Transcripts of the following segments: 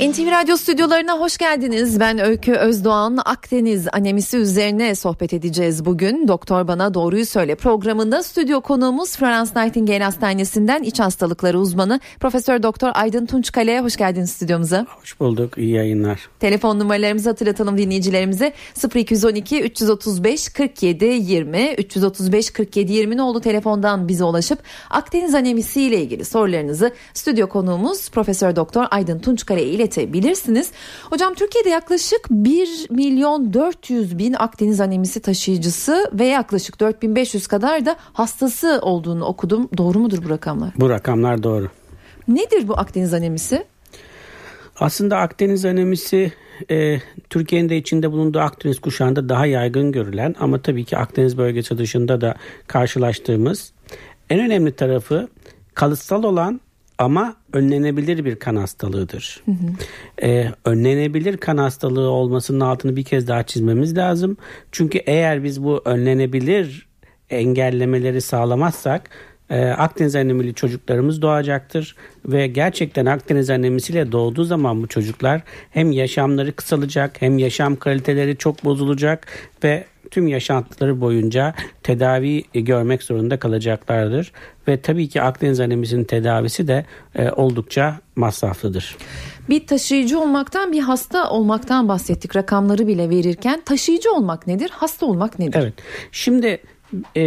NTV Radyo stüdyolarına hoş geldiniz. Ben Öykü Özdoğan. Akdeniz anemisi üzerine sohbet edeceğiz bugün. Doktor Bana Doğruyu Söyle programında stüdyo konuğumuz Florence Nightingale Hastanesi'nden iç hastalıkları uzmanı Profesör Doktor Aydın Tunçkale'ye hoş geldiniz stüdyomuza. Hoş bulduk. İyi yayınlar. Telefon numaralarımızı hatırlatalım dinleyicilerimize. 0212 335 47 20 335 47 20 oldu telefondan bize ulaşıp Akdeniz anemisi ile ilgili sorularınızı stüdyo konuğumuz Profesör Doktor Aydın Tunçkale ile iletebilirsiniz. Hocam Türkiye'de yaklaşık 1 milyon 400 bin Akdeniz anemisi taşıyıcısı ve yaklaşık 4500 kadar da hastası olduğunu okudum. Doğru mudur bu rakamlar? Bu rakamlar doğru. Nedir bu Akdeniz anemisi? Aslında Akdeniz anemisi e, Türkiye'nin de içinde bulunduğu Akdeniz kuşağında daha yaygın görülen ama tabii ki Akdeniz bölgesi dışında da karşılaştığımız en önemli tarafı kalıtsal olan ama önlenebilir bir kan hastalığıdır. Ee, önlenebilir kan hastalığı olmasının altını bir kez daha çizmemiz lazım. Çünkü eğer biz bu önlenebilir engellemeleri sağlamazsak e, Akdeniz anemili çocuklarımız doğacaktır ve gerçekten Akdeniz anemisiyle doğduğu zaman bu çocuklar hem yaşamları kısalacak hem yaşam kaliteleri çok bozulacak ve tüm yaşantıları boyunca tedavi görmek zorunda kalacaklardır. Ve tabii ki Akdeniz anemisinin tedavisi de e, oldukça masraflıdır. Bir taşıyıcı olmaktan bir hasta olmaktan bahsettik rakamları bile verirken. Taşıyıcı olmak nedir? Hasta olmak nedir? Evet. Şimdi e,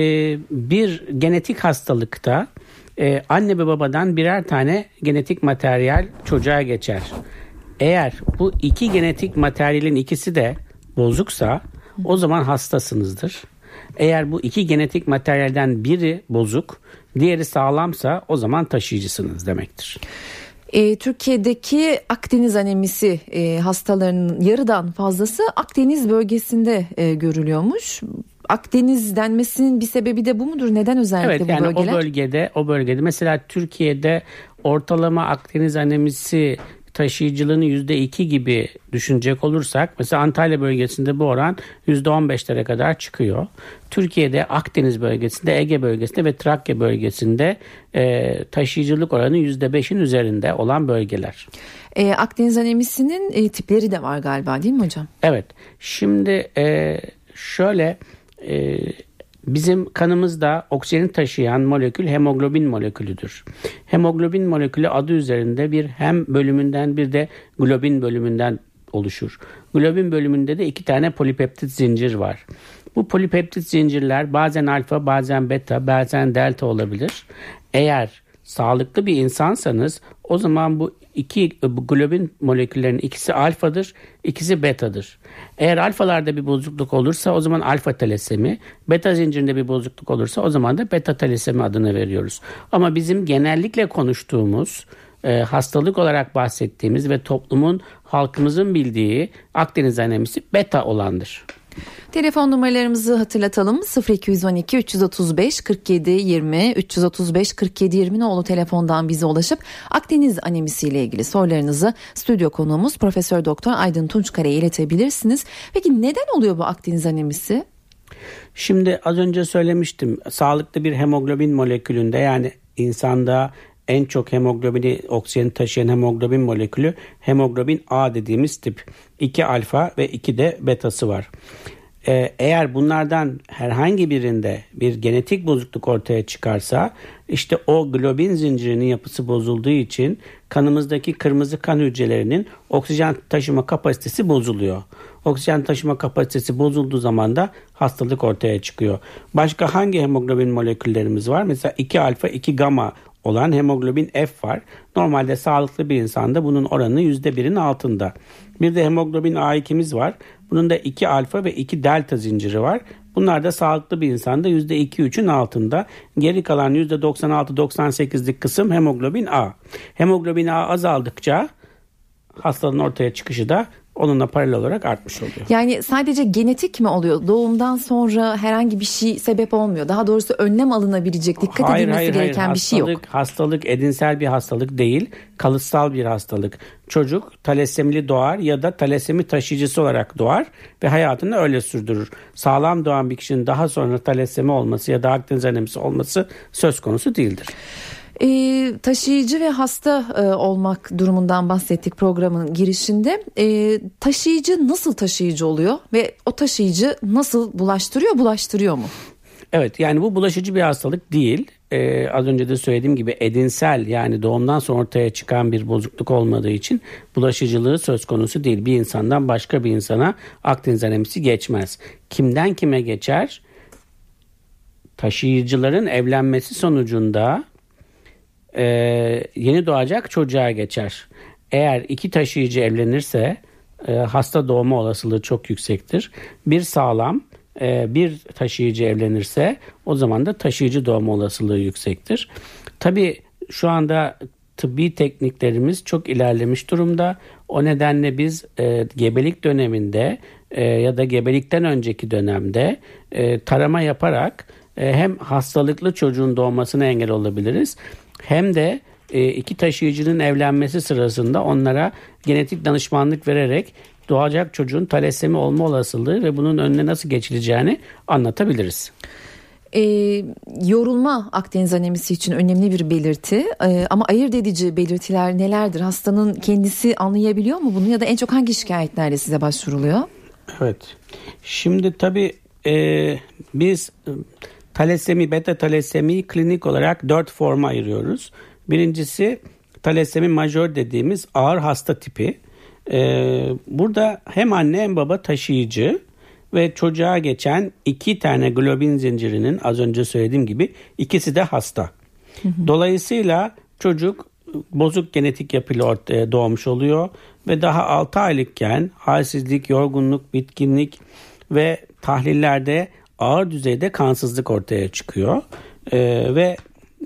bir genetik hastalıkta e, anne ve babadan birer tane genetik materyal çocuğa geçer. Eğer bu iki genetik materyalin ikisi de bozuksa o zaman hastasınızdır. Eğer bu iki genetik materyalden biri bozuk, diğeri sağlamsa o zaman taşıyıcısınız demektir. E, Türkiye'deki Akdeniz anemisi e, hastalarının yarıdan fazlası Akdeniz bölgesinde e, görülüyormuş. Akdeniz denmesinin bir sebebi de bu mudur? Neden özellikle evet, bu yani bölgeler? O bölgede, o bölgede mesela Türkiye'de ortalama Akdeniz anemisi taşıyıcılığını yüzde iki gibi düşünecek olursak mesela Antalya bölgesinde bu oran yüzde on beşlere kadar çıkıyor. Türkiye'de Akdeniz bölgesinde, Ege bölgesinde ve Trakya bölgesinde e, taşıyıcılık oranı yüzde beşin üzerinde olan bölgeler. E, Akdeniz anemisinin e, tipleri de var galiba değil mi hocam? Evet. Şimdi e, şöyle e, Bizim kanımızda oksijeni taşıyan molekül hemoglobin molekülüdür. Hemoglobin molekülü adı üzerinde bir hem bölümünden bir de globin bölümünden oluşur. Globin bölümünde de iki tane polipeptit zincir var. Bu polipeptit zincirler bazen alfa, bazen beta, bazen delta olabilir. Eğer sağlıklı bir insansanız o zaman bu iki bu globin moleküllerinin ikisi alfadır, ikisi betadır. Eğer alfalarda bir bozukluk olursa o zaman alfa talasemi, beta zincirinde bir bozukluk olursa o zaman da beta talasemi adını veriyoruz. Ama bizim genellikle konuştuğumuz e, hastalık olarak bahsettiğimiz ve toplumun halkımızın bildiği Akdeniz anemisi beta olandır. Telefon numaralarımızı hatırlatalım. 0212 335 47 20 335 47 20 nolu telefondan bize ulaşıp Akdeniz anemisi ile ilgili sorularınızı stüdyo konuğumuz Profesör Doktor Aydın Tunçkare'ye iletebilirsiniz. Peki neden oluyor bu Akdeniz anemisi? Şimdi az önce söylemiştim. Sağlıklı bir hemoglobin molekülünde yani insanda en çok hemoglobini oksijen taşıyan hemoglobin molekülü hemoglobin A dediğimiz tip. 2 alfa ve 2 de betası var. Ee, eğer bunlardan herhangi birinde bir genetik bozukluk ortaya çıkarsa işte o globin zincirinin yapısı bozulduğu için kanımızdaki kırmızı kan hücrelerinin oksijen taşıma kapasitesi bozuluyor. Oksijen taşıma kapasitesi bozulduğu zaman da hastalık ortaya çıkıyor. Başka hangi hemoglobin moleküllerimiz var? Mesela 2 alfa 2 gamma olan hemoglobin F var. Normalde sağlıklı bir insanda bunun oranı %1'in altında. Bir de hemoglobin A2'miz var. Bunun da 2 alfa ve 2 delta zinciri var. Bunlar da sağlıklı bir insanda %2-3'ün altında. Geri kalan %96-98'lik kısım hemoglobin A. Hemoglobin A azaldıkça hastalığın ortaya çıkışı da onunla paralel olarak artmış oluyor. Yani sadece genetik mi oluyor? Doğumdan sonra herhangi bir şey sebep olmuyor. Daha doğrusu önlem alınabilecek, dikkat hayır, edilmesi hayır, gereken hayır. bir şey yok. Hastalık, hastalık edinsel bir hastalık değil, kalıtsal bir hastalık. Çocuk talasemili doğar ya da talasemi taşıyıcısı olarak doğar ve hayatını öyle sürdürür. Sağlam doğan bir kişinin daha sonra talasemi olması ya da Akdeniz anemisi olması söz konusu değildir. E, taşıyıcı ve hasta e, olmak durumundan bahsettik programın girişinde. E, taşıyıcı nasıl taşıyıcı oluyor ve o taşıyıcı nasıl bulaştırıyor, bulaştırıyor mu? Evet yani bu bulaşıcı bir hastalık değil. Ee, az önce de söylediğim gibi edinsel yani doğumdan sonra ortaya çıkan bir bozukluk olmadığı için bulaşıcılığı söz konusu değil. Bir insandan başka bir insana Akdeniz anemisi geçmez. Kimden kime geçer? Taşıyıcıların evlenmesi sonucunda e, yeni doğacak çocuğa geçer. Eğer iki taşıyıcı evlenirse e, hasta doğma olasılığı çok yüksektir. Bir sağlam e, bir taşıyıcı evlenirse o zaman da taşıyıcı doğma olasılığı yüksektir. Tabi şu anda tıbbi tekniklerimiz çok ilerlemiş durumda. O nedenle biz e, gebelik döneminde e, ya da gebelikten önceki dönemde e, tarama yaparak e, hem hastalıklı çocuğun doğmasına engel olabiliriz hem de e, iki taşıyıcının evlenmesi sırasında onlara genetik danışmanlık vererek doğacak çocuğun talasemi olma olasılığı ve bunun önüne nasıl geçileceğini anlatabiliriz. E, yorulma Akdeniz anemisi için önemli bir belirti e, ama ayırt edici belirtiler nelerdir? Hastanın kendisi anlayabiliyor mu bunu ya da en çok hangi şikayetlerle size başvuruluyor? Evet. Şimdi tabii e, biz talasemi, beta talasemi klinik olarak dört forma ayırıyoruz. Birincisi talasemi majör dediğimiz ağır hasta tipi. Ee, burada hem anne hem baba taşıyıcı ve çocuğa geçen iki tane globin zincirinin az önce söylediğim gibi ikisi de hasta. Dolayısıyla çocuk bozuk genetik yapıyla ortaya doğmuş oluyor ve daha 6 aylıkken halsizlik, yorgunluk, bitkinlik ve tahlillerde ağır düzeyde kansızlık ortaya çıkıyor. Ee, ve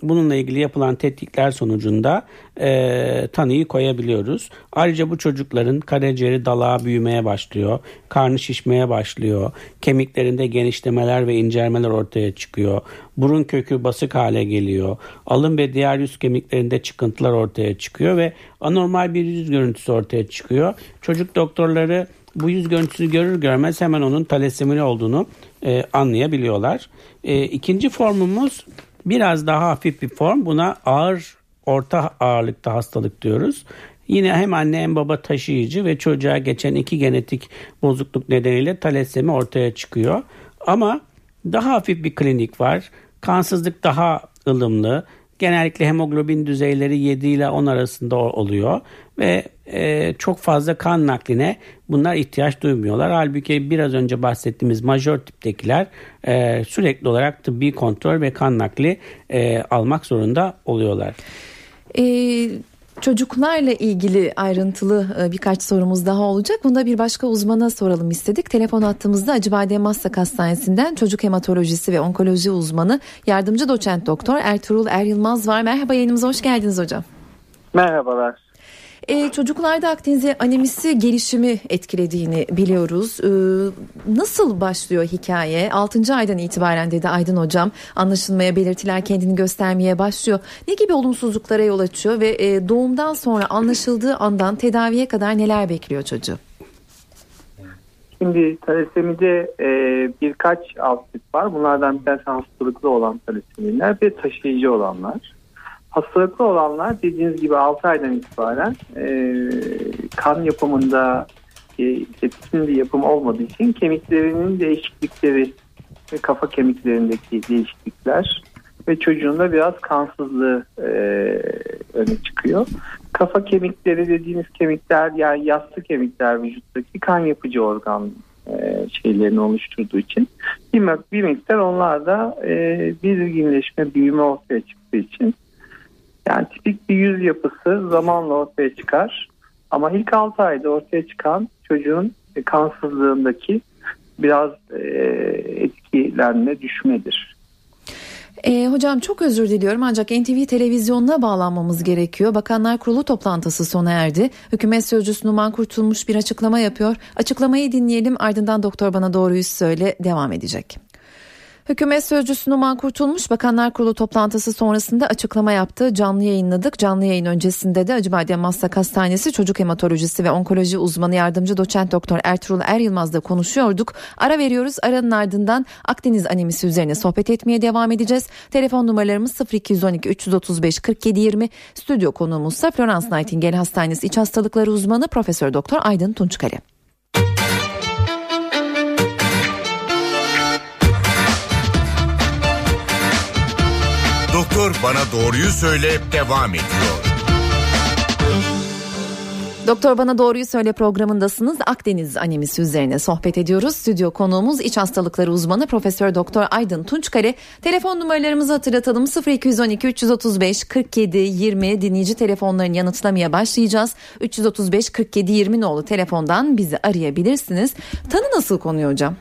bununla ilgili yapılan tetkikler sonucunda e, tanıyı koyabiliyoruz. Ayrıca bu çocukların karaciğeri dalağa büyümeye başlıyor, karnı şişmeye başlıyor, kemiklerinde genişlemeler ve incelmeler ortaya çıkıyor, burun kökü basık hale geliyor, alın ve diğer yüz kemiklerinde çıkıntılar ortaya çıkıyor ve anormal bir yüz görüntüsü ortaya çıkıyor. Çocuk doktorları bu yüz görüntüsünü görür görmez hemen onun talasemili olduğunu e, anlayabiliyorlar. E, ikinci formumuz biraz daha hafif bir form. Buna ağır orta ağırlıkta hastalık diyoruz. Yine hem anne hem baba taşıyıcı ve çocuğa geçen iki genetik bozukluk nedeniyle talasemi ortaya çıkıyor. Ama daha hafif bir klinik var. Kansızlık daha ılımlı. Genellikle hemoglobin düzeyleri 7 ile 10 arasında oluyor ve e, çok fazla kan nakline bunlar ihtiyaç duymuyorlar. Halbuki biraz önce bahsettiğimiz majör tiptekiler e, sürekli olarak tıbbi kontrol ve kan nakli e, almak zorunda oluyorlar. Eee Çocuklarla ilgili ayrıntılı e, birkaç sorumuz daha olacak. Bunda bir başka uzmana soralım istedik. Telefon attığımızda Acıbadem Maslak Hastanesi'nden çocuk hematolojisi ve onkoloji uzmanı yardımcı doçent doktor Ertuğrul Er Yılmaz var. Merhaba yayınımıza hoş geldiniz hocam. Merhabalar. Ee, çocuklarda Akdeniz anemisi gelişimi etkilediğini biliyoruz. Ee, nasıl başlıyor hikaye? 6. aydan itibaren dedi Aydın Hocam. Anlaşılmaya belirtiler kendini göstermeye başlıyor. Ne gibi olumsuzluklara yol açıyor ve e, doğumdan sonra anlaşıldığı andan tedaviye kadar neler bekliyor çocuğu? Şimdi talasemide e, birkaç alt tip var. Bunlardan bir tanesi hastalıklı olan talasemiler ve taşıyıcı olanlar. Hastalıklı olanlar dediğiniz gibi 6 aydan itibaren e, kan yapımında e, bir yapım olmadığı için kemiklerinin değişiklikleri ve kafa kemiklerindeki değişiklikler ve çocuğun da biraz kansızlığı e, öne çıkıyor. Kafa kemikleri dediğimiz kemikler yani yassı kemikler vücuttaki kan yapıcı organ e, şeylerini oluşturduğu için bir, bir miktar onlarda e, belirginleşme, büyüme ortaya çıktığı için yani tipik bir yüz yapısı zamanla ortaya çıkar. Ama ilk 6 ayda ortaya çıkan çocuğun kansızlığındaki biraz e, etkilenme düşmedir. E, hocam çok özür diliyorum ancak NTV televizyonuna bağlanmamız gerekiyor. Bakanlar Kurulu toplantısı sona erdi. Hükümet Sözcüsü Numan Kurtulmuş bir açıklama yapıyor. Açıklamayı dinleyelim ardından doktor bana doğruyu söyle devam edecek. Hükümet sözcüsü Numan Kurtulmuş Bakanlar Kurulu toplantısı sonrasında açıklama yaptı. Canlı yayınladık. Canlı yayın öncesinde de Acıbadem Maslak Hastanesi Çocuk Hematolojisi ve Onkoloji Uzmanı Yardımcı Doçent Doktor Ertuğrul Er Yılmaz'la konuşuyorduk. Ara veriyoruz. Aranın ardından Akdeniz anemisi üzerine sohbet etmeye devam edeceğiz. Telefon numaralarımız 0212 335 47 20. Stüdyo konuğumuzsa Florence Nightingale Hastanesi İç Hastalıkları Uzmanı Profesör Doktor Aydın Tunçkale. Doktor bana doğruyu söyle devam ediyor. Doktor Bana Doğruyu Söyle programındasınız. Akdeniz anemisi üzerine sohbet ediyoruz. Stüdyo konuğumuz iç hastalıkları uzmanı Profesör Doktor Aydın Tunçkale. Telefon numaralarımızı hatırlatalım. 0212 335 47 20 dinleyici telefonlarını yanıtlamaya başlayacağız. 335 47 20 nolu telefondan bizi arayabilirsiniz. Tanı nasıl konuyor hocam?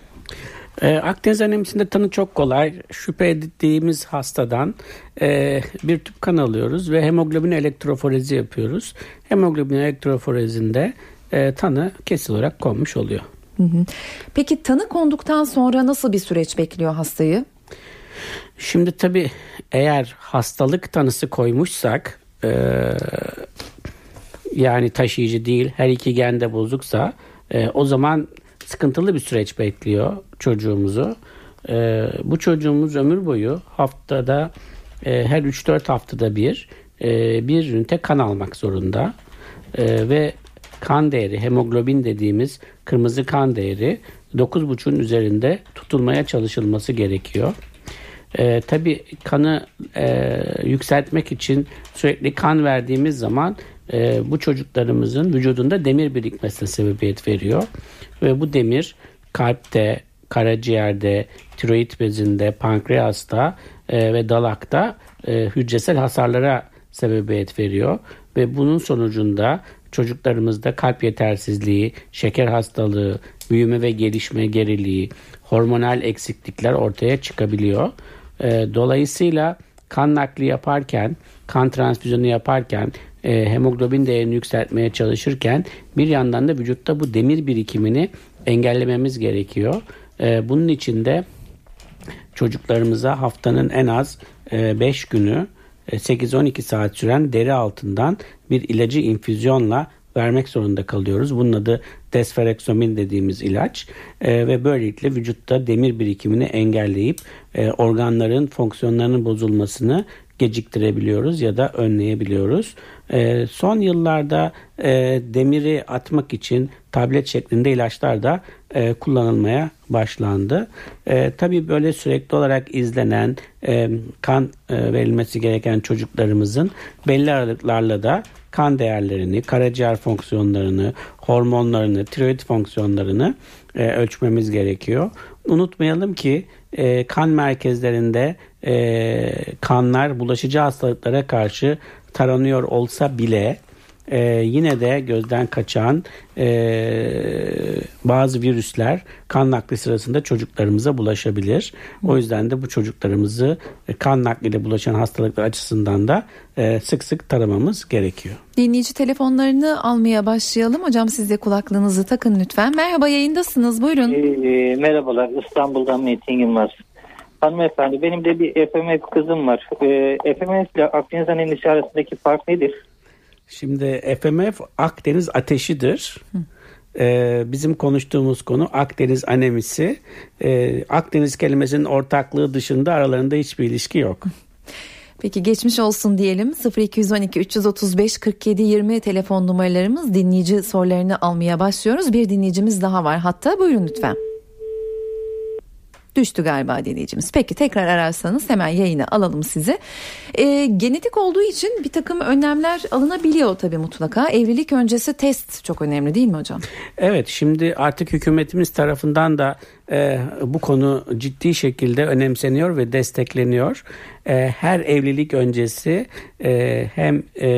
E, Akdeniz anemisinde tanı çok kolay. Şüphe ettiğimiz hastadan e, bir tüp kan alıyoruz ve hemoglobin elektroforezi yapıyoruz. Hemoglobin elektroforezinde e, tanı kesin olarak konmuş oluyor. Hı hı. Peki tanı konduktan sonra nasıl bir süreç bekliyor hastayı? Şimdi tabii eğer hastalık tanısı koymuşsak e, yani taşıyıcı değil her iki gende bozuksa e, o zaman sıkıntılı bir süreç bekliyor çocuğumuzu. E, bu çocuğumuz ömür boyu haftada e, her 3-4 haftada bir e, bir ünite kan almak zorunda. E, ve kan değeri hemoglobin dediğimiz kırmızı kan değeri 9,5'un üzerinde tutulmaya çalışılması gerekiyor. E, tabii kanı e, yükseltmek için sürekli kan verdiğimiz zaman e, bu çocuklarımızın vücudunda demir birikmesine sebebiyet veriyor. Ve bu demir kalpte, karaciğerde, tiroid bezinde, pankreasta e, ve dalakta e, hücresel hasarlara sebebiyet veriyor. Ve bunun sonucunda çocuklarımızda kalp yetersizliği, şeker hastalığı, büyüme ve gelişme geriliği, hormonal eksiklikler ortaya çıkabiliyor. E, dolayısıyla kan nakli yaparken, kan transfüzyonu yaparken, e, hemoglobin değerini yükseltmeye çalışırken bir yandan da vücutta bu demir birikimini engellememiz gerekiyor. E, bunun için de çocuklarımıza haftanın en az 5 e, günü 8-12 saat süren deri altından bir ilacı infüzyonla vermek zorunda kalıyoruz. Bunun adı desfereksomin dediğimiz ilaç e, ve böylelikle vücutta demir birikimini engelleyip e, organların fonksiyonlarının bozulmasını geciktirebiliyoruz ya da önleyebiliyoruz. E, son yıllarda e, demiri atmak için tablet şeklinde ilaçlar da e, kullanılmaya başlandı. E, tabii böyle sürekli olarak izlenen e, kan e, verilmesi gereken çocuklarımızın belli aralıklarla da kan değerlerini, karaciğer fonksiyonlarını, hormonlarını, tiroid fonksiyonlarını e, ölçmemiz gerekiyor. Unutmayalım ki e, kan merkezlerinde e, kanlar bulaşıcı hastalıklara karşı taranıyor olsa bile e, yine de gözden kaçan e, bazı virüsler kan nakli sırasında çocuklarımıza bulaşabilir. O yüzden de bu çocuklarımızı e, kan nakliyle bulaşan hastalıklar açısından da e, sık sık taramamız gerekiyor. Dinleyici telefonlarını almaya başlayalım. Hocam siz de kulaklığınızı takın lütfen. Merhaba yayındasınız buyurun. E, merhabalar İstanbul'dan Metin Yılmaz. Hanımefendi benim de bir FMF kızım var. E, FMF ile Akdeniz anemisi arasındaki fark nedir? Şimdi FMF Akdeniz ateşidir. Ee, bizim konuştuğumuz konu Akdeniz anemisi. Ee, Akdeniz kelimesinin ortaklığı dışında aralarında hiçbir ilişki yok. Peki geçmiş olsun diyelim 0212 335 47 20 telefon numaralarımız dinleyici sorularını almaya başlıyoruz. Bir dinleyicimiz daha var hatta buyurun lütfen. Düştü galiba dinleyicimiz. Peki tekrar ararsanız hemen yayına alalım sizi. E, genetik olduğu için bir takım önlemler alınabiliyor tabii mutlaka. Evlilik öncesi test çok önemli değil mi hocam? Evet şimdi artık hükümetimiz tarafından da e, bu konu ciddi şekilde önemseniyor ve destekleniyor. E, her evlilik öncesi e, hem e,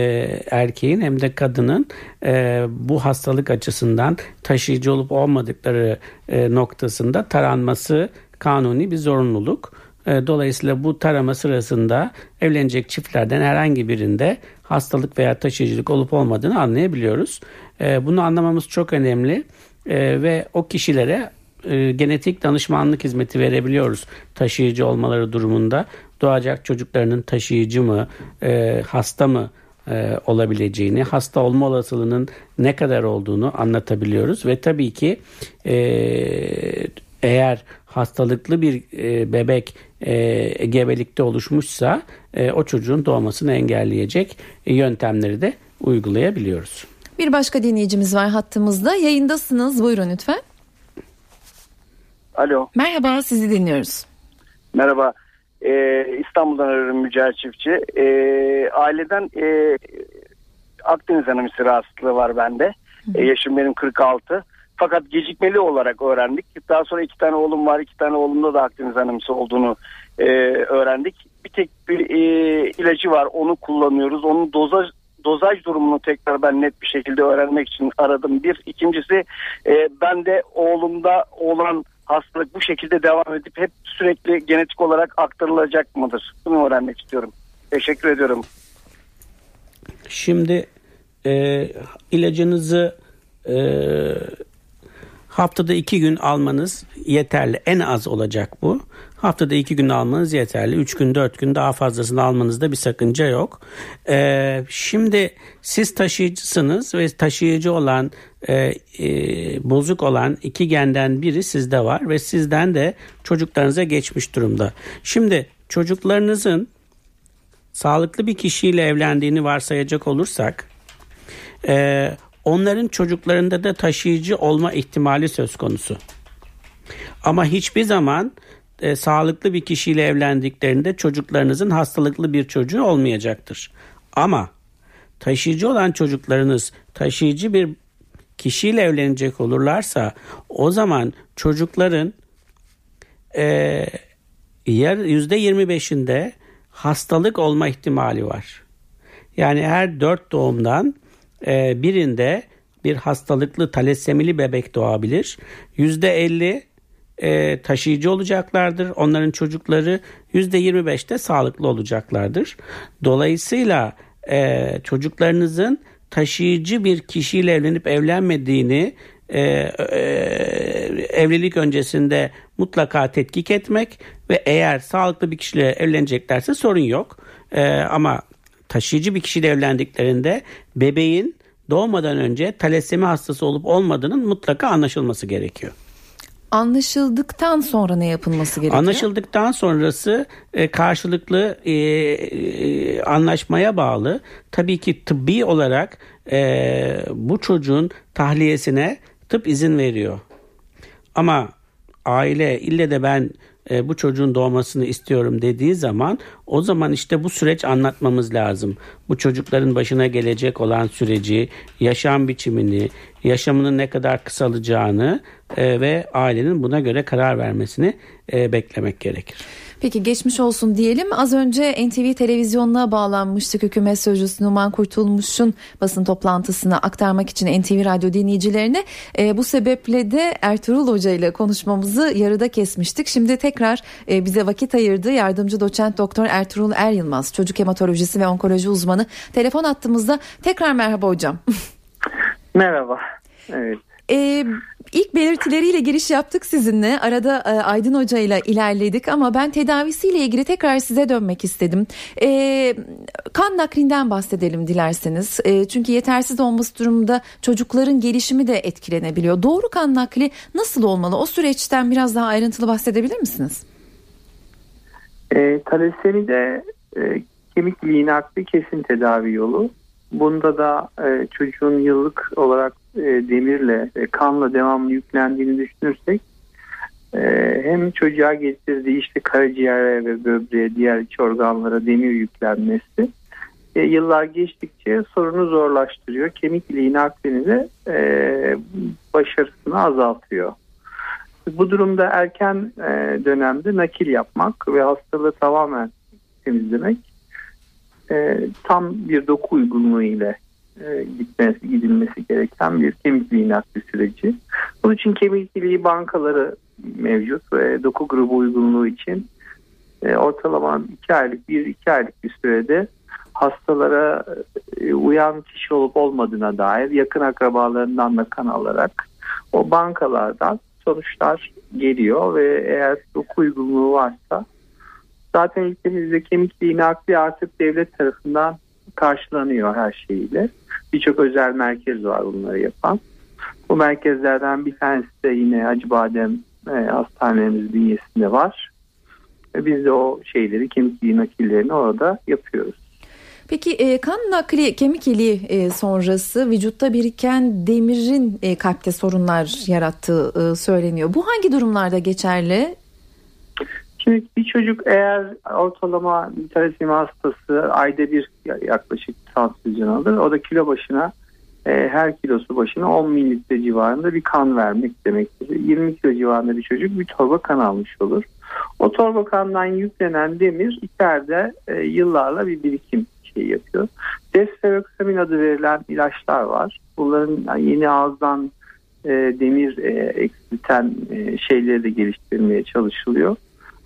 erkeğin hem de kadının e, bu hastalık açısından taşıyıcı olup olmadıkları e, noktasında taranması kanuni bir zorunluluk. E, dolayısıyla bu tarama sırasında evlenecek çiftlerden herhangi birinde hastalık veya taşıyıcılık olup olmadığını anlayabiliyoruz. E, bunu anlamamız çok önemli e, ve o kişilere genetik danışmanlık hizmeti verebiliyoruz taşıyıcı olmaları durumunda. Doğacak çocuklarının taşıyıcı mı, hasta mı olabileceğini, hasta olma olasılığının ne kadar olduğunu anlatabiliyoruz ve tabii ki eğer hastalıklı bir e, bebek e, gebelikte oluşmuşsa e, o çocuğun doğmasını engelleyecek yöntemleri de uygulayabiliyoruz. Bir başka dinleyicimiz var hattımızda. Yayındasınız. Buyurun lütfen. Alo. Merhaba sizi dinliyoruz. Merhaba. Ee, İstanbul'dan arıyorum Mücahit Çiftçi. Ee, aileden e, Akdeniz anemisi rahatsızlığı var bende. E, yaşım benim 46. Fakat gecikmeli olarak öğrendik. Daha sonra iki tane oğlum var. iki tane oğlumda da Akdeniz anemisi olduğunu e, öğrendik. Bir tek bir e, ilacı var. Onu kullanıyoruz. Onun dozaj dozaj durumunu tekrar ben net bir şekilde öğrenmek için aradım. Bir. ikincisi e, ben de oğlumda olan hastalık bu şekilde devam edip hep sürekli genetik olarak aktarılacak mıdır? Bunu öğrenmek istiyorum. Teşekkür ediyorum. Şimdi e, ilacınızı e, Haftada iki gün almanız yeterli. En az olacak bu. Haftada iki gün almanız yeterli. Üç gün dört gün daha fazlasını almanızda bir sakınca yok. Ee, şimdi siz taşıyıcısınız ve taşıyıcı olan e, e, bozuk olan iki genden biri sizde var ve sizden de çocuklarınıza geçmiş durumda. Şimdi çocuklarınızın sağlıklı bir kişiyle evlendiğini varsayacak olursak e, onların çocuklarında da taşıyıcı olma ihtimali söz konusu. Ama hiçbir zaman e, sağlıklı bir kişiyle evlendiklerinde çocuklarınızın hastalıklı bir çocuğu olmayacaktır. Ama taşıyıcı olan çocuklarınız taşıyıcı bir kişiyle evlenecek olurlarsa o zaman çocukların e, %25'inde hastalık olma ihtimali var. Yani her dört doğumdan e, birinde bir hastalıklı talassemili bebek doğabilir. %50 e, taşıyıcı olacaklardır. Onların çocukları %25'te sağlıklı olacaklardır. Dolayısıyla e, çocuklarınızın taşıyıcı bir kişiyle evlenip evlenmediğini e, e, evlilik öncesinde mutlaka tetkik etmek ve eğer sağlıklı bir kişiyle evleneceklerse sorun yok. E, ama taşıyıcı bir kişiyle evlendiklerinde bebeğin doğmadan önce talasemi hastası olup olmadığının mutlaka anlaşılması gerekiyor. Anlaşıldıktan sonra ne yapılması gerekiyor? Anlaşıldıktan sonrası e, karşılıklı e, e, anlaşmaya bağlı. Tabii ki tıbbi olarak e, bu çocuğun tahliyesine tıp izin veriyor. Ama aile ille de ben e, bu çocuğun doğmasını istiyorum dediği zaman o zaman işte bu süreç anlatmamız lazım. Bu çocukların başına gelecek olan süreci, yaşam biçimini, yaşamının ne kadar kısalacağını e, ve ailenin buna göre karar vermesini e, beklemek gerekir. Peki geçmiş olsun diyelim. Az önce NTV televizyonuna bağlanmıştık. Hükümet Sözcüsü Numan Kurtulmuş'un basın toplantısını aktarmak için NTV Radyo dinleyicilerine. E, bu sebeple de Ertuğrul Hoca ile konuşmamızı yarıda kesmiştik. Şimdi tekrar e, bize vakit ayırdı. Yardımcı doçent doktor Ertuğrul Er Yılmaz, çocuk hematolojisi ve onkoloji uzmanı. Telefon attığımızda tekrar merhaba hocam. Merhaba. Evet. Ee, ilk belirtileriyle giriş yaptık sizinle. Arada e, Aydın Hoca ile ilerledik ama ben tedavisiyle ilgili tekrar size dönmek istedim. E, kan naklinden bahsedelim dilerseniz. E, çünkü yetersiz olması durumunda çocukların gelişimi de etkilenebiliyor. Doğru kan nakli nasıl olmalı? O süreçten biraz daha ayrıntılı bahsedebilir misiniz? E, talasemide e, kemik nakli kesin tedavi yolu. Bunda da e, çocuğun yıllık olarak e, demirle, e, kanla devamlı yüklendiğini düşünürsek e, hem çocuğa getirdiği işte karaciğere ve böbreğe, diğer iç organlara demir yüklenmesi e, yıllar geçtikçe sorunu zorlaştırıyor. Kemik iliği naklini de e, başarısını azaltıyor. Bu durumda erken e, dönemde nakil yapmak ve hastalığı tamamen temizlemek e, tam bir doku uygunluğu ile e, gitmesi, gidilmesi gereken bir kemik nakli süreci. Bunun için kemik iliği bankaları mevcut ve doku grubu uygunluğu için e, ortalama 2 aylık 1-2 aylık bir sürede hastalara e, uyan kişi olup olmadığına dair yakın akrabalarından da kan alarak o bankalardan sonuçlar geliyor ve eğer hukuk uygunluğu varsa zaten ülkemizde kemik nakli artık devlet tarafından karşılanıyor her şeyiyle. Birçok özel merkez var bunları yapan. Bu merkezlerden bir tanesi de yine Acıbadem e, hastanelerimiz bünyesinde var. Ve biz de o şeyleri, kemik nakillerini orada yapıyoruz. Peki e, kan nakli kemik iliği e, sonrası vücutta biriken demirin e, kalpte sorunlar yarattığı e, söyleniyor. Bu hangi durumlarda geçerli? Şimdi bir çocuk eğer ortalama talasemi hastası ayda bir yaklaşık transfüzyon alır. O da kilo başına e, her kilosu başına 10 mililitre civarında bir kan vermek demektir. 20 kilo civarında bir çocuk bir torba kan almış olur. O torba kandan yüklenen demir içeride e, yıllarla bir birikim şey yapıyor. Desferoksamin adı verilen ilaçlar var. Bunların yeni ağızdan e, demir e, eksilten e, şeyleri de geliştirmeye çalışılıyor.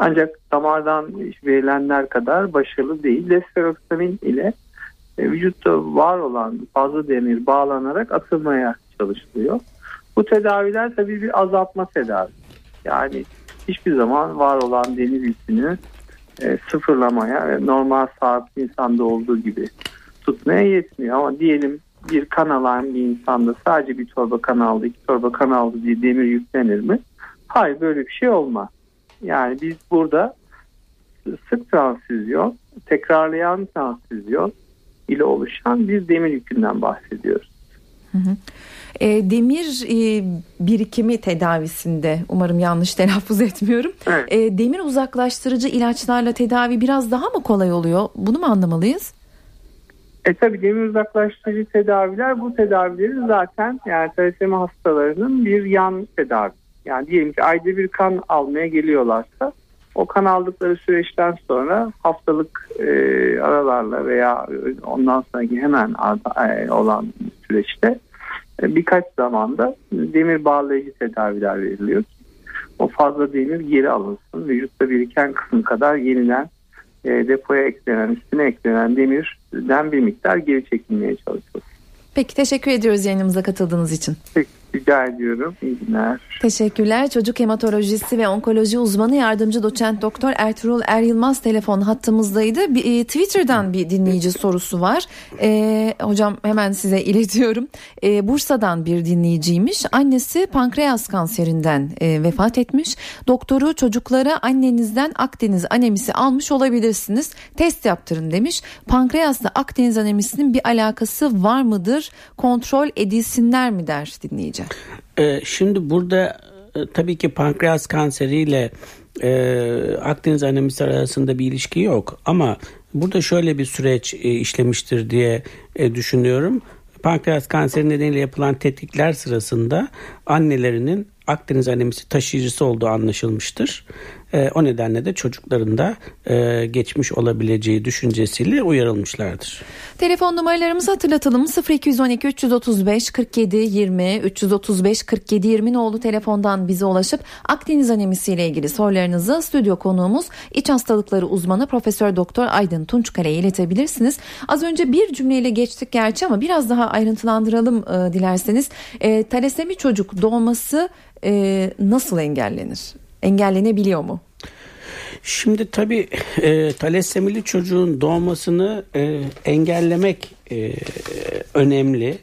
Ancak damardan verilenler kadar başarılı değil. Desferoksamin ile e, vücutta var olan fazla demir bağlanarak atılmaya çalışılıyor. Bu tedaviler tabii bir azaltma tedavi. Yani hiçbir zaman var olan demir yükünü e, sıfırlamaya ve normal sağlıklı insanda olduğu gibi tutmaya yetmiyor. Ama diyelim bir kan alan bir insanda sadece bir torba kan aldı, iki torba kan aldı diye demir yüklenir mi? Hayır böyle bir şey olmaz. Yani biz burada sık transfüzyon, tekrarlayan transfüzyon ile oluşan bir demir yükünden bahsediyoruz. Hı hı. E, demir e, birikimi tedavisinde umarım yanlış telaffuz etmiyorum. Evet. E, demir uzaklaştırıcı ilaçlarla tedavi biraz daha mı kolay oluyor? Bunu mu anlamalıyız? E tabi demir uzaklaştırıcı tedaviler bu tedavileri zaten yani talasemi hastalarının bir yan tedavi. Yani diyelim ki ayda bir kan almaya geliyorlarsa o kan aldıkları süreçten sonra haftalık e, aralarla veya ondan sonraki hemen e, olan süreçte e, birkaç zamanda demir bağlayıcı tedaviler veriliyor o fazla demir geri alınsın. Vücutta biriken kısım kadar yeniden e, depoya eklenen, üstüne eklenen demirden bir miktar geri çekilmeye çalışılır. Peki teşekkür ediyoruz yayınımıza katıldığınız için. Peki. Rica ediyorum. İyi günler. Teşekkürler. Çocuk hematolojisi ve onkoloji uzmanı yardımcı doçent doktor Ertuğrul Er Yılmaz telefon hattımızdaydı. Bir, e, Twitter'dan bir dinleyici sorusu var. E, hocam hemen size iletiyorum. E, Bursa'dan bir dinleyiciymiş. Annesi pankreas kanserinden e, vefat etmiş. Doktoru çocuklara annenizden Akdeniz anemisi almış olabilirsiniz. Test yaptırın demiş. Pankreasla Akdeniz anemisinin bir alakası var mıdır? Kontrol edilsinler mi der dinleyici? Ee, şimdi burada e, tabii ki pankreas kanseriyle e, Akdeniz anemisi arasında bir ilişki yok ama burada şöyle bir süreç e, işlemiştir diye e, düşünüyorum. Pankreas kanseri nedeniyle yapılan tetkikler sırasında annelerinin Akdeniz anemisi taşıyıcısı olduğu anlaşılmıştır. E, o nedenle de çocuklarında e, geçmiş olabileceği düşüncesiyle uyarılmışlardır. Telefon numaralarımızı hatırlatalım 0212 335 47 20 335 47 20 nolu telefondan bize ulaşıp Akdeniz anemisi ile ilgili sorularınızı stüdyo konuğumuz iç hastalıkları uzmanı Profesör Doktor Aydın Tunçkale'ye iletebilirsiniz. Az önce bir cümleyle geçtik gerçi ama biraz daha ayrıntılandıralım e, dilerseniz. E, talasemi çocuk doğması e, nasıl engellenir? Engellenebiliyor mu? Şimdi tabii e, talassemili çocuğun doğmasını e, engellemek e, önemli.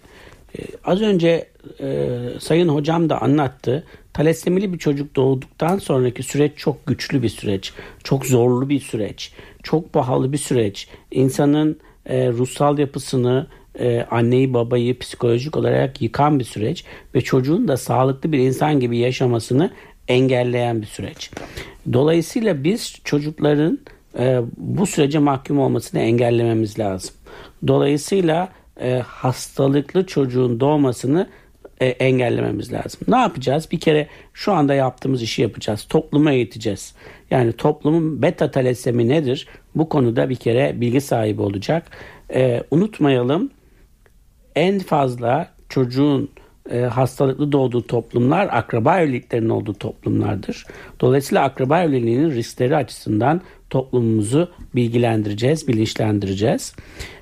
E, az önce e, Sayın Hocam da anlattı. Talassemili bir çocuk doğduktan sonraki süreç çok güçlü bir süreç. Çok zorlu bir süreç. Çok pahalı bir süreç. İnsanın e, ruhsal yapısını, e, anneyi babayı psikolojik olarak yıkan bir süreç ve çocuğun da sağlıklı bir insan gibi yaşamasını engelleyen bir süreç. Dolayısıyla biz çocukların e, bu sürece mahkum olmasını engellememiz lazım. Dolayısıyla e, hastalıklı çocuğun doğmasını e, engellememiz lazım. Ne yapacağız? Bir kere şu anda yaptığımız işi yapacağız. Toplumu eğiteceğiz. Yani toplumun beta talasemi nedir? Bu konuda bir kere bilgi sahibi olacak. E, unutmayalım en fazla çocuğun e, hastalıklı doğduğu toplumlar akraba evliliklerinin olduğu toplumlardır. Dolayısıyla akraba evliliğinin riskleri açısından toplumumuzu bilgilendireceğiz, bilinçlendireceğiz.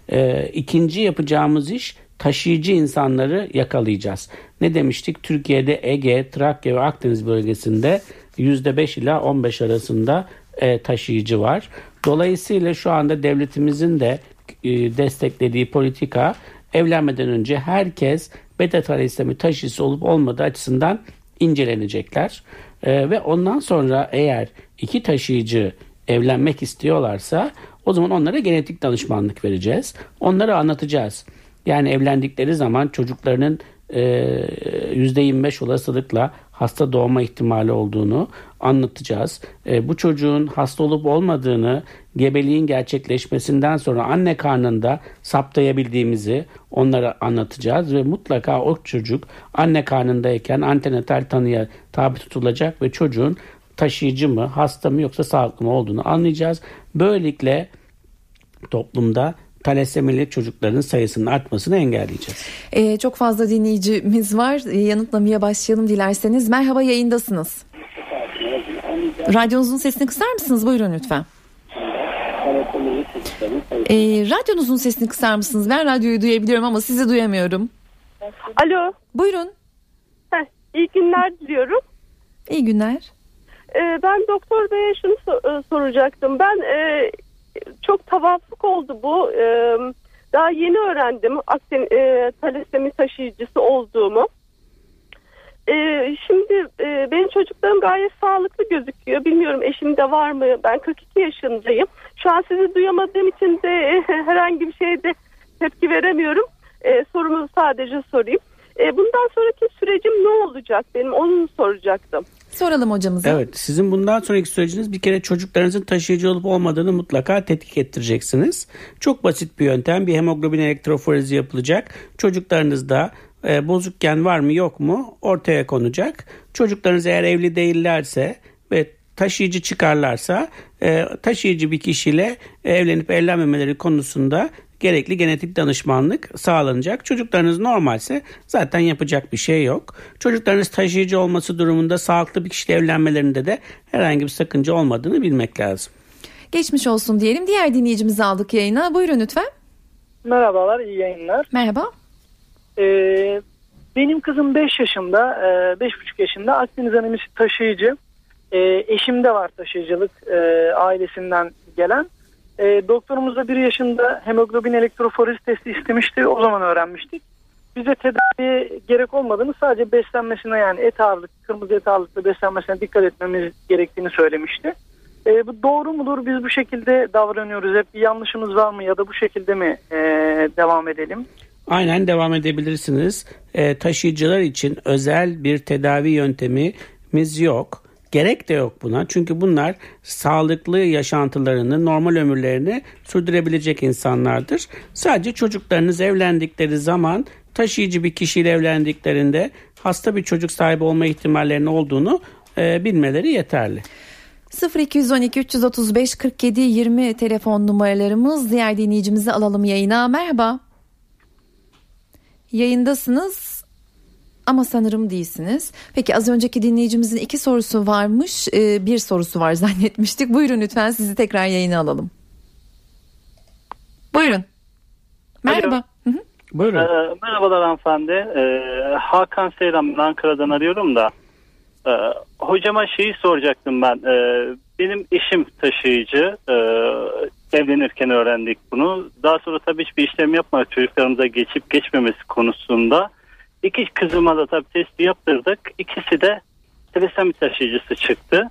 E, ikinci yapacağımız iş taşıyıcı insanları yakalayacağız. Ne demiştik? Türkiye'de Ege, Trakya ve Akdeniz bölgesinde %5 ila 15 arasında e, taşıyıcı var. Dolayısıyla şu anda devletimizin de e, desteklediği politika evlenmeden önce herkes beta thalasemi taşıyıcısı olup olmadığı açısından incelenecekler. E, ve ondan sonra eğer iki taşıyıcı evlenmek istiyorlarsa o zaman onlara genetik danışmanlık vereceğiz. Onlara anlatacağız. Yani evlendikleri zaman çocuklarının %25 olasılıkla hasta doğma ihtimali olduğunu anlatacağız. E, bu çocuğun hasta olup olmadığını gebeliğin gerçekleşmesinden sonra anne karnında saptayabildiğimizi onlara anlatacağız ve mutlaka o çocuk anne karnındayken antenatal tanıya tabi tutulacak ve çocuğun taşıyıcı mı, hasta mı yoksa sağlıklı mı olduğunu anlayacağız. Böylelikle toplumda talasemili çocukların sayısının artmasını engelleyeceğiz. Ee, çok fazla dinleyicimiz var. Ee, yanıtlamaya başlayalım dilerseniz. Merhaba yayındasınız. Radyonuzun sesini kısar mısınız? Buyurun lütfen. Ee, radyonuzun sesini kısar mısınız? Ben radyoyu duyabiliyorum ama sizi duyamıyorum. Alo. Buyurun. Heh, iyi günler diliyorum. İyi günler. Ee, ben doktor beye şunu so- e, soracaktım. Ben e, çok tavaflık oldu bu. Ee, daha yeni öğrendim aksen, e, talasemi taşıyıcısı olduğumu. Ee, şimdi e, benim çocuklarım gayet sağlıklı gözüküyor. Bilmiyorum eşimde var mı? Ben 42 yaşındayım. Şu an sizi duyamadığım için de e, herhangi bir şeyde tepki veremiyorum. E, sorumu sadece sorayım. E, bundan sonraki sürecim ne olacak benim onu soracaktım. Soralım hocamıza. Evet sizin bundan sonraki süreciniz bir kere çocuklarınızın taşıyıcı olup olmadığını mutlaka tetkik ettireceksiniz. Çok basit bir yöntem bir hemoglobin elektroforezi yapılacak. Çocuklarınızda e, bozukken var mı yok mu ortaya konacak. Çocuklarınız eğer evli değillerse ve taşıyıcı çıkarlarsa e, taşıyıcı bir kişiyle evlenip evlenmemeleri konusunda gerekli genetik danışmanlık sağlanacak. Çocuklarınız normalse zaten yapacak bir şey yok. Çocuklarınız taşıyıcı olması durumunda sağlıklı bir kişiyle evlenmelerinde de herhangi bir sakınca olmadığını bilmek lazım. Geçmiş olsun diyelim. Diğer dinleyicimizi aldık yayına. Buyurun lütfen. Merhabalar, iyi yayınlar. Merhaba. Ee, benim kızım 5 yaşında, 5,5 e, yaşında Akdeniz anemisi taşıyıcı. E, eşimde var taşıyıcılık e, ailesinden gelen. E, doktorumuz da 1 yaşında hemoglobin elektroforezi testi istemişti. O zaman öğrenmiştik. Bize tedaviye gerek olmadığını sadece beslenmesine yani et ağırlık, kırmızı et ağırlıklı beslenmesine dikkat etmemiz gerektiğini söylemişti. E, bu doğru mudur? Biz bu şekilde davranıyoruz. Hep bir yanlışımız var mı ya da bu şekilde mi e, devam edelim? Aynen devam edebilirsiniz. E, taşıyıcılar için özel bir tedavi yöntemimiz yok. Gerek de yok buna. Çünkü bunlar sağlıklı yaşantılarını, normal ömürlerini sürdürebilecek insanlardır. Sadece çocuklarınız evlendikleri zaman taşıyıcı bir kişiyle evlendiklerinde hasta bir çocuk sahibi olma ihtimallerinin olduğunu e, bilmeleri yeterli. 0212 335 47 20 telefon numaralarımız. Diğer dinleyicimizi alalım yayına. Merhaba. Yayındasınız ama sanırım değilsiniz. Peki az önceki dinleyicimizin iki sorusu varmış. Ee, bir sorusu var zannetmiştik. Buyurun lütfen sizi tekrar yayına alalım. Buyurun. Merhaba. Hı hı. Buyurun. Ee, merhabalar hanımefendi. Ee, Hakan Seyran Ankara'dan arıyorum da. Ee, hocama şeyi soracaktım ben. Ee, benim eşim taşıyıcı. Ee, evlenirken öğrendik bunu. Daha sonra tabii hiçbir işlem yapmadık çocuklarımıza geçip geçmemesi konusunda. İki kızıma da tabii testi yaptırdık. İkisi de tresemi taşıyıcısı çıktı.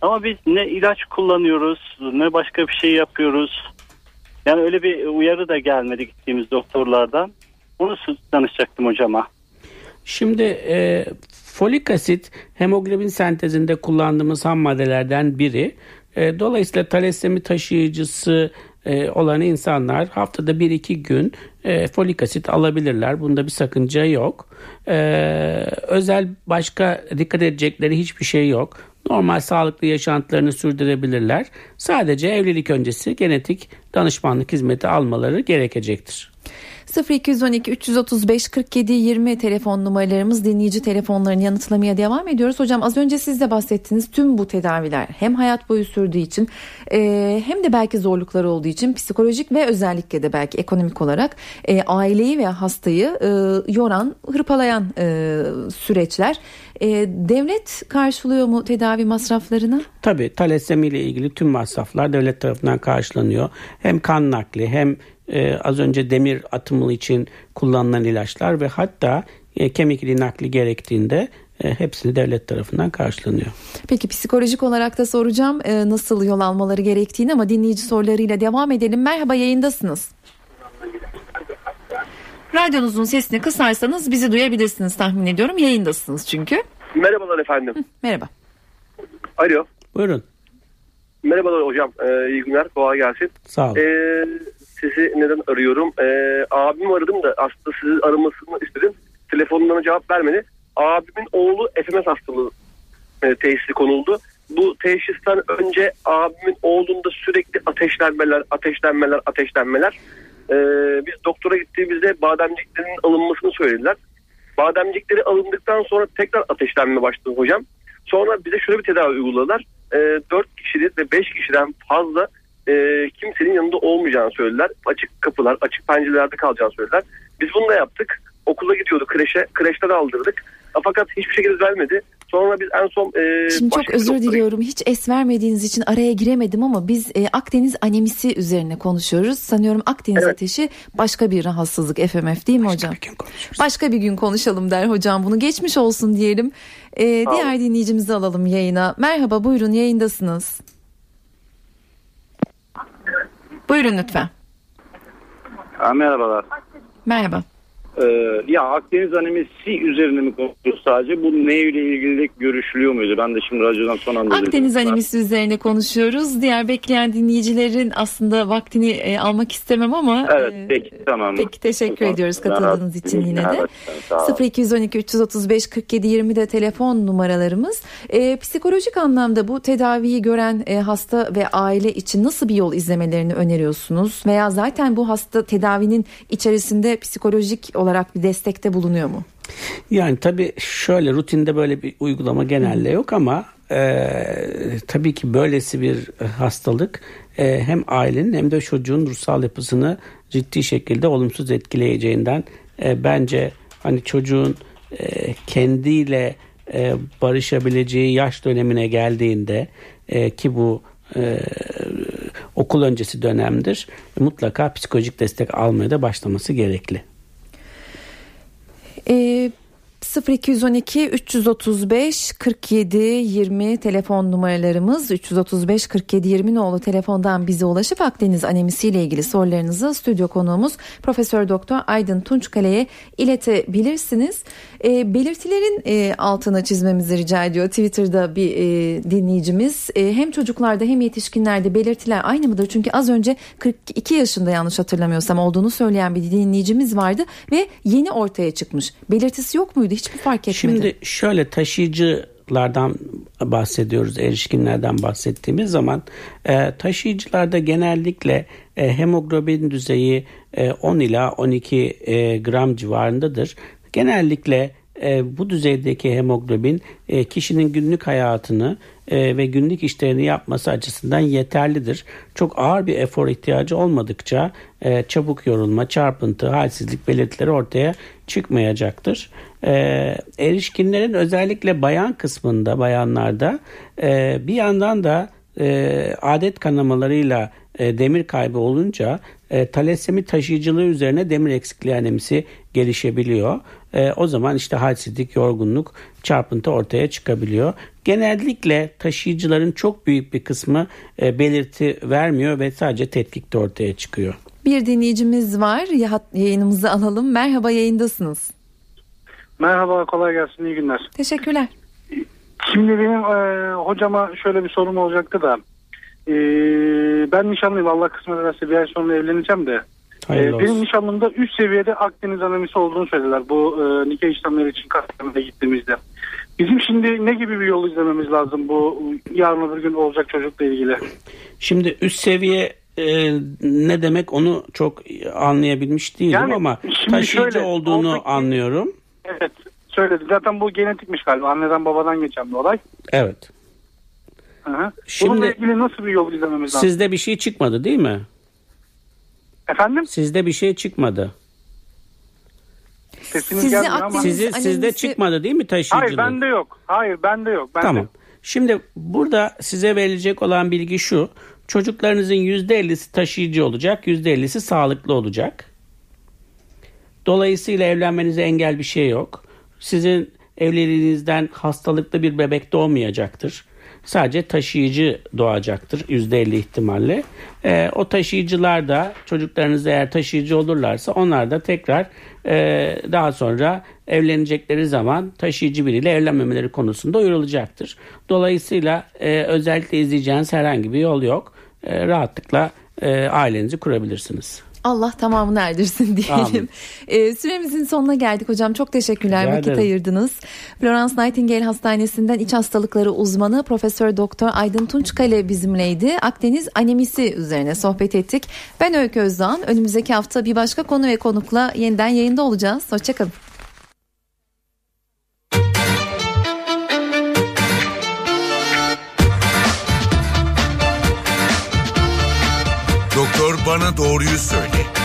Ama biz ne ilaç kullanıyoruz ne başka bir şey yapıyoruz. Yani öyle bir uyarı da gelmedi gittiğimiz doktorlardan. Onu danışacaktım hocama. Şimdi e, folik asit hemoglobin sentezinde kullandığımız ham maddelerden biri. E, dolayısıyla talasemi taşıyıcısı e, olan insanlar haftada 1-2 gün e, folik asit alabilirler. Bunda bir sakınca yok. E, özel başka dikkat edecekleri hiçbir şey yok. Normal sağlıklı yaşantılarını sürdürebilirler. Sadece evlilik öncesi genetik danışmanlık hizmeti almaları gerekecektir. 0212 335 47 20 telefon numaralarımız dinleyici telefonlarını yanıtlamaya devam ediyoruz. Hocam az önce siz de bahsettiniz tüm bu tedaviler hem hayat boyu sürdüğü için e, hem de belki zorlukları olduğu için psikolojik ve özellikle de belki ekonomik olarak e, aileyi ve hastayı e, yoran, hırpalayan e, süreçler. E, devlet karşılıyor mu tedavi masraflarını? Tabii talasemi ile ilgili tüm masraflar devlet tarafından karşılanıyor. Hem kan nakli hem e, az önce demir atımı için kullanılan ilaçlar ve hatta e, kemik iliği nakli gerektiğinde e, hepsini devlet tarafından karşılanıyor. Peki psikolojik olarak da soracağım e, nasıl yol almaları gerektiğini ama dinleyici sorularıyla devam edelim. Merhaba yayındasınız. Radyonuzun sesini kısarsanız bizi duyabilirsiniz tahmin ediyorum. Yayındasınız çünkü. Merhabalar efendim. Merhaba. Alo. Buyurun. Merhabalar hocam. Ee, iyi günler. Kolay gelsin. Sağ olun. Ee, sizi neden arıyorum? Ee, abim aradım da aslında sizi aramasını istedim. Telefonundan cevap vermedi. Abimin oğlu FMS hastalığı e, teşhisi konuldu. Bu teşhisten önce abimin oğlunda sürekli ateşlenmeler, ateşlenmeler, ateşlenmeler. Ee, biz doktora gittiğimizde bademciklerin alınmasını söylediler. Bademcikleri alındıktan sonra tekrar ateşlenme başladı hocam. Sonra bize şöyle bir tedavi uyguladılar. E, 4 kişiden ve 5 kişiden fazla e, kimsenin yanında olmayacağını söylediler. Açık kapılar, açık pencerelerde kalacağını söylediler. Biz bunu da yaptık. Okula gidiyorduk kreşe. Kreşten aldırdık. Fakat hiçbir şekilde vermedi. Sonra biz en son... E, Şimdi çok başka bir özür doktora diliyorum. Hiç es vermediğiniz için araya giremedim ama biz e, Akdeniz anemisi üzerine konuşuyoruz. Sanıyorum Akdeniz Evet. ateşi başka bir rahatsızlık FMF değil mi hocam? Başka bir gün konuşalım der hocam bunu. Geçmiş olsun diyelim. E, diğer dinleyicimizi alalım yayına. Merhaba buyurun yayındasınız. Buyurun lütfen. Ha, merhabalar. Merhaba. Ee, ya Akdeniz anemisi üzerine mi konuşuyoruz sadece? Bu ne ile ilgili görüşülüyor muydu? Ben de şimdi radyodan son anda Akdeniz duydum. anemisi üzerine konuşuyoruz. Diğer bekleyen dinleyicilerin aslında vaktini e, almak istemem ama Evet e, peki tamam. Peki teşekkür Tamam. ediyoruz katıldığınız Ben- için yine de. Evet, sağ olun. 0212 335 47 20 de telefon numaralarımız. Ee, psikolojik anlamda bu tedaviyi gören e, hasta ve aile için nasıl bir yol izlemelerini öneriyorsunuz? Veya zaten bu hasta tedavinin içerisinde psikolojik olarak bir destekte bulunuyor mu? Yani tabii şöyle rutinde böyle bir uygulama genelde yok ama e, tabii ki böylesi bir hastalık e, hem ailenin hem de çocuğun ruhsal yapısını ciddi şekilde olumsuz etkileyeceğinden e, bence hani çocuğun e, kendiyle e, barışabileceği yaş dönemine geldiğinde e, ki bu e, okul öncesi dönemdir mutlaka psikolojik destek almaya da başlaması gerekli. Ee, 0212 335 47 20 telefon numaralarımız 335 47 20 nolu telefondan bize ulaşıp Akdeniz anemisi ile ilgili sorularınızı stüdyo konuğumuz Profesör Doktor Aydın Tunçkale'ye iletebilirsiniz. Ee, belirtilerin e, altına çizmemizi rica ediyor Twitter'da bir e, dinleyicimiz. E, hem çocuklarda hem yetişkinlerde belirtiler aynı mıdır? Çünkü az önce 42 yaşında yanlış hatırlamıyorsam olduğunu söyleyen bir dinleyicimiz vardı ve yeni ortaya çıkmış. Belirtisi yok muydu? Hiçbir fark etmedi. Şimdi şöyle taşıyıcılardan bahsediyoruz, erişkinlerden bahsettiğimiz zaman e, taşıyıcılarda genellikle e, hemoglobin düzeyi e, 10 ila 12 e, gram civarındadır. Genellikle e, bu düzeydeki hemoglobin e, kişinin günlük hayatını e, ve günlük işlerini yapması açısından yeterlidir. Çok ağır bir efor ihtiyacı olmadıkça e, çabuk yorulma, çarpıntı, halsizlik belirtileri ortaya çıkmayacaktır. E, erişkinlerin özellikle bayan kısmında, bayanlarda bir yandan da adet kanamalarıyla demir kaybı olunca e, talasemi taşıyıcılığı üzerine demir eksikliği anemisi gelişebiliyor. E, o zaman işte halsizlik, yorgunluk, çarpıntı ortaya çıkabiliyor. Genellikle taşıyıcıların çok büyük bir kısmı e, belirti vermiyor ve sadece tetkikte ortaya çıkıyor. Bir dinleyicimiz var. Ya- Yayınımızı alalım. Merhaba yayındasınız. Merhaba kolay gelsin iyi günler. Teşekkürler. Şimdi benim e, hocama şöyle bir sorum olacaktı da. E, ben nişanlıyım Allah kısmet ederse bir ay sonra evleneceğim de. Hayırlı E, benim nişanlımda üst seviyede Akdeniz anemisi olduğunu söylediler bu e, nikah işlemleri için Kastamonu'ya gittiğimizde. Bizim şimdi ne gibi bir yol izlememiz lazım bu yarın öbür gün olacak çocukla ilgili? Şimdi üst seviye e, ne demek onu çok anlayabilmiş değilim Yani ama taşıyıcı şöyle, olduğunu oradaki- anlıyorum. Evet söyledi. Zaten bu genetikmiş galiba. Anneden babadan geçen bir olay. Evet. Hı hı. Şimdi- Bununla ilgili nasıl bir yol izlememiz lazım? Sizde bir şey çıkmadı değil mi? Efendim? Sizde bir şey çıkmadı. Sesiniz Sizi gelmiyor ama. Sizi sizde anemisi- çıkmadı değil mi taşıyıcılık? Hayır bende yok. Hayır bende yok. Bende Tamam. Şimdi burada size verilecek olan bilgi şu. Çocuklarınızın %50'si taşıyıcı olacak, %50'si sağlıklı olacak. Dolayısıyla evlenmenize engel bir şey yok. Sizin evliliğinizden hastalıklı bir bebek doğmayacaktır. Sadece taşıyıcı doğacaktır %50 ihtimalle. Ee, o taşıyıcılar da çocuklarınız eğer taşıyıcı olurlarsa onlar da tekrar e, daha sonra evlenecekleri zaman taşıyıcı biriyle evlenmemeleri konusunda uyarılacaktır. Dolayısıyla e, özellikle izleyeceğiniz herhangi bir yol yok. E, rahatlıkla e, ailenizi kurabilirsiniz. Allah tamamını erdirsin diyelim. Ee, süremizin sonuna geldik hocam. Çok teşekkürler Rica vakit ederim. ayırdınız. Florence Nightingale Hastanesi'nden iç hastalıkları uzmanı Profesör Doktor Aydın Tunçkale bizimleydi. Akdeniz anemisi üzerine sohbet ettik. Ben Öykü Özdağ'ın. Önümüzdeki hafta bir başka konu ve konukla yeniden yayında olacağız. Hoşçakalın. Bana doğruyu söyle.